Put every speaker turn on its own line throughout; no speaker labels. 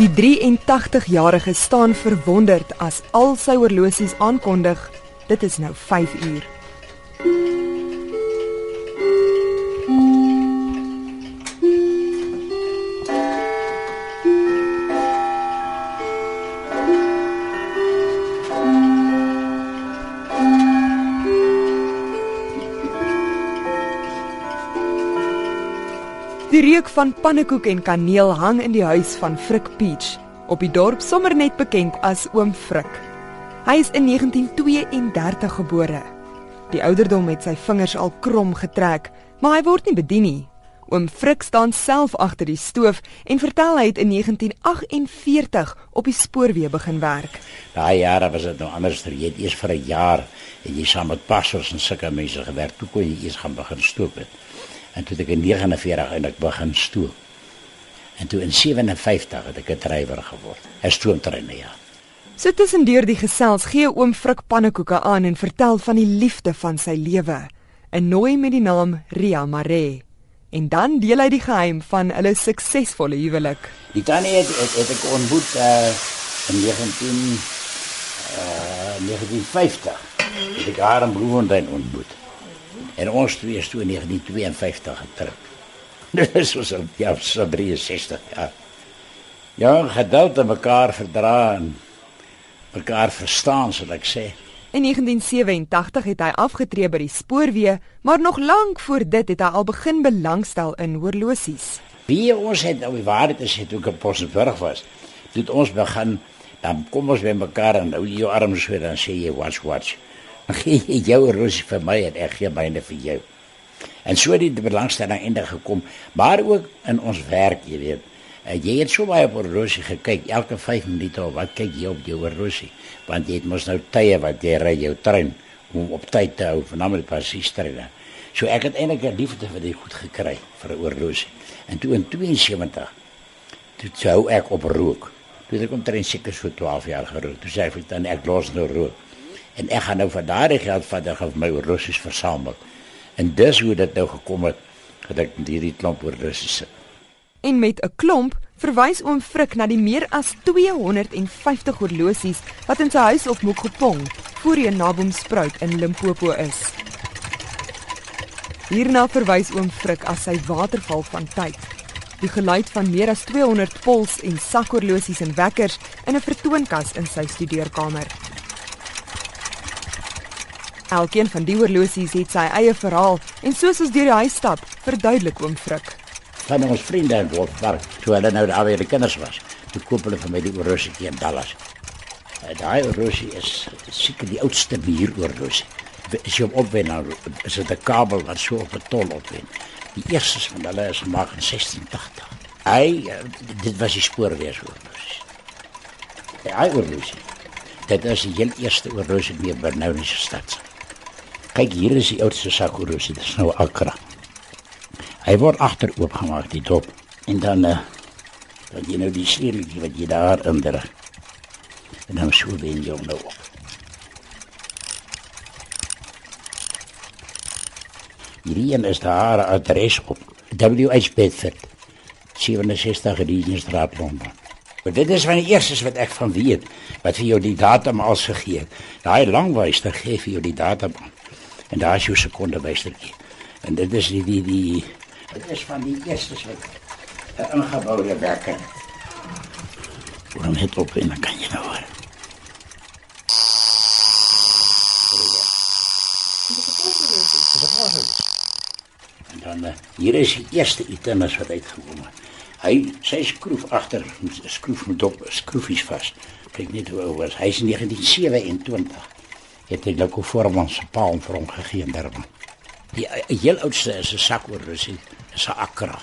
Die 83-jarige staan verwonderd as al sy horlosies aankondig. Dit is nou 5 uur. Die reuk van pannekoek en kaneel hang in die huis van Frik Peach, op die dorp sommer net bekend as Oom Frik. Hy is in 1932 gebore. Die ouderdom het sy vingers al krom getrek, maar hy word nie bedien nie. Oom Frik staan self agter die stoof en vertel hy het in 1948 op die spoorweë begin werk.
Daai jare was dit nou anders. Jy het eers vir 'n jaar en jy saam met passers en sulke mense gewerk. Toe kon jy eers gaan begin stoop het. En toe het ek in 49 en ek begin stoom. En toe in 57 het ek 'n drywer geword. 'n Stoomtreiner ja.
So tussendeur die gesels gee oom Frik pannekoeke aan en vertel van die liefde van sy lewe, 'n nooi met die naam Ria Mare. En dan deel hy die geheim van hulle suksesvolle huwelik.
Die tannie het, het, het ek ontmoet uh, in 19 uh, 1950. Het ek haar in Bloemfontein ontmoet. En ons twee is toe in 1952 getroud. Dis was al ja, so 63 jaar. Ja, geduld en mekaar verdra en mekaar verstaan, sal ek sê.
In 1987 het hy afgetree by die spoorweë, maar nog lank voor dit het hy al begin belangstel in horlosies.
Wie ons het nou die waarheid is het ook op Possenburg was. Dit ons begin dan kom ons by mekaar en nou jou arms so dan sê jy watch watch. Dan gee jy jou horlosie vir my en ek gee myne vir jou. En so het die belangstelling eindig gekom, maar ook in ons werk, jy weet. Uh, jy het so baie op horlosie gekyk elke 5 minute of wat kyk jy op jou horlosie? Want jy het mos nou tye wat jy ry jou trein om op tyd te hou, veral presies treine. So ek het eintlik 'n liefde vir dit goed gekry vir 'n horlosie. En toe in 72 toe sou ek op rook. Toe het ek omtrent seker so 12 jaar gerook. Toe sê ek dan ek los nou rook. En ek gaan nou vir daardie geld vat en gaan my horlosies versamel. En dis hoe dit nou gekom het dat ek hierdie klomp horlosies sit.
En met 'n klomp verwys oom Frik na die meer as 250 horlosies wat in sy huis op Mokgopong, voorheen Naboomspruit in Limpopo is. Hierna verwys oom Frik as sy waterval van tyd. Die geluid van meer as 200 pols en sakhorlosies en wekkers in 'n vertoonkas in sy studeerkamer. Elkeen van die horlosies het sy eie verhaal en soos ons deur die huis stap, verduidelik oom Frik
van ons vriende in Wolfsburg, toe hulle nou daar weer die kinders was. Koop hulle vir my die horlosie in Dallas. Uh, daai horlosie is seker die oudste muurhorlosie. As jy hom opwen nou, is dit 'n kabel wat so op 'n tol opwen. Die eerste van hulle is gemaak in 1680. Hy uh, dit was die spoorwees horlosie. Hy horlosie. Dit is die heel eerste nou in die stad. Kyk hier is die oudste sakhorlosie, dit is nou Accra. Hy word agter oopgemaak die dop en dan uh, dan jy nou die sleuteltjie wat jy daar onder. En dan sou wen jy nou op. Hierdie een is daar adres op. WH Bedford 67 Regentstraat Londen. Maar dit is van die eerstes wat ek van weet wat vir jou die datum al gegee het. Daai langwyster gee vir jou die datum. En daar is jou sekonde wystertjie. En dit is die die die Dit is van die eerste wat 'n ingeboude wekker. Waarom het op en dan kan jy nou hoor. En dan uh, hier is die eerste items wat uitgekom het. Hy sy skroef agter, skroef met dop, skroefies vas. Kyk net hoe ou was. Hy's 1927. Het hy Loco Forman se paal vir hom gegee in Durban. Die heel oudste is 'n sakoorrusie is 'n Accra.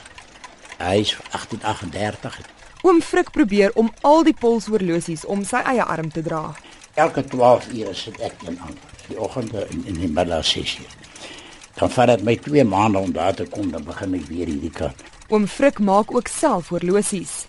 Hy is 1838.
Oom Frik probeer om al die polshorlosies om sy eie arm te dra.
Elke 12 ure sit ek in aan. Die oggende in, in die middag 6 uur. Dan vat dit my 2 maande om daar te kom dan begin ek weer hierdie kant.
Oom Frik maak ook self horlosies.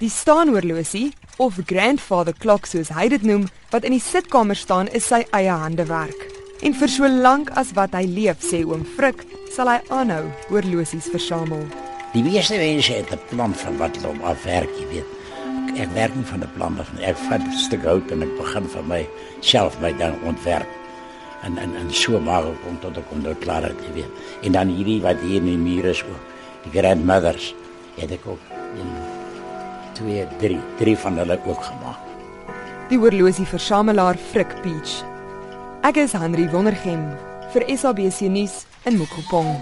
Die staanhorlosie of grandfather clock soos hy dit noem, wat in die sitkamer staan, is sy eie handewerk. En vir so lank as wat hy leef, sê oom Frik, sal hy aanhou horlosies versamel.
Die meeste mense het 'n plan van wat hulle om afwerk, jy weet. Ek werk nie van 'n plan af nie. Ek vat 'n stuk hout en ek begin van my self my ding ontwerp. En en en so maak ek om tot ek onder nou klaar het, jy weet. En dan hierdie wat hier in die muur is ook, die grandmothers, het ek ook in 2, 3, 3 van hulle ook gemaak.
Die horlosieversamelaar Frik Peach. Ek is Henry Wondergem vir SABC nuus in Mokopong.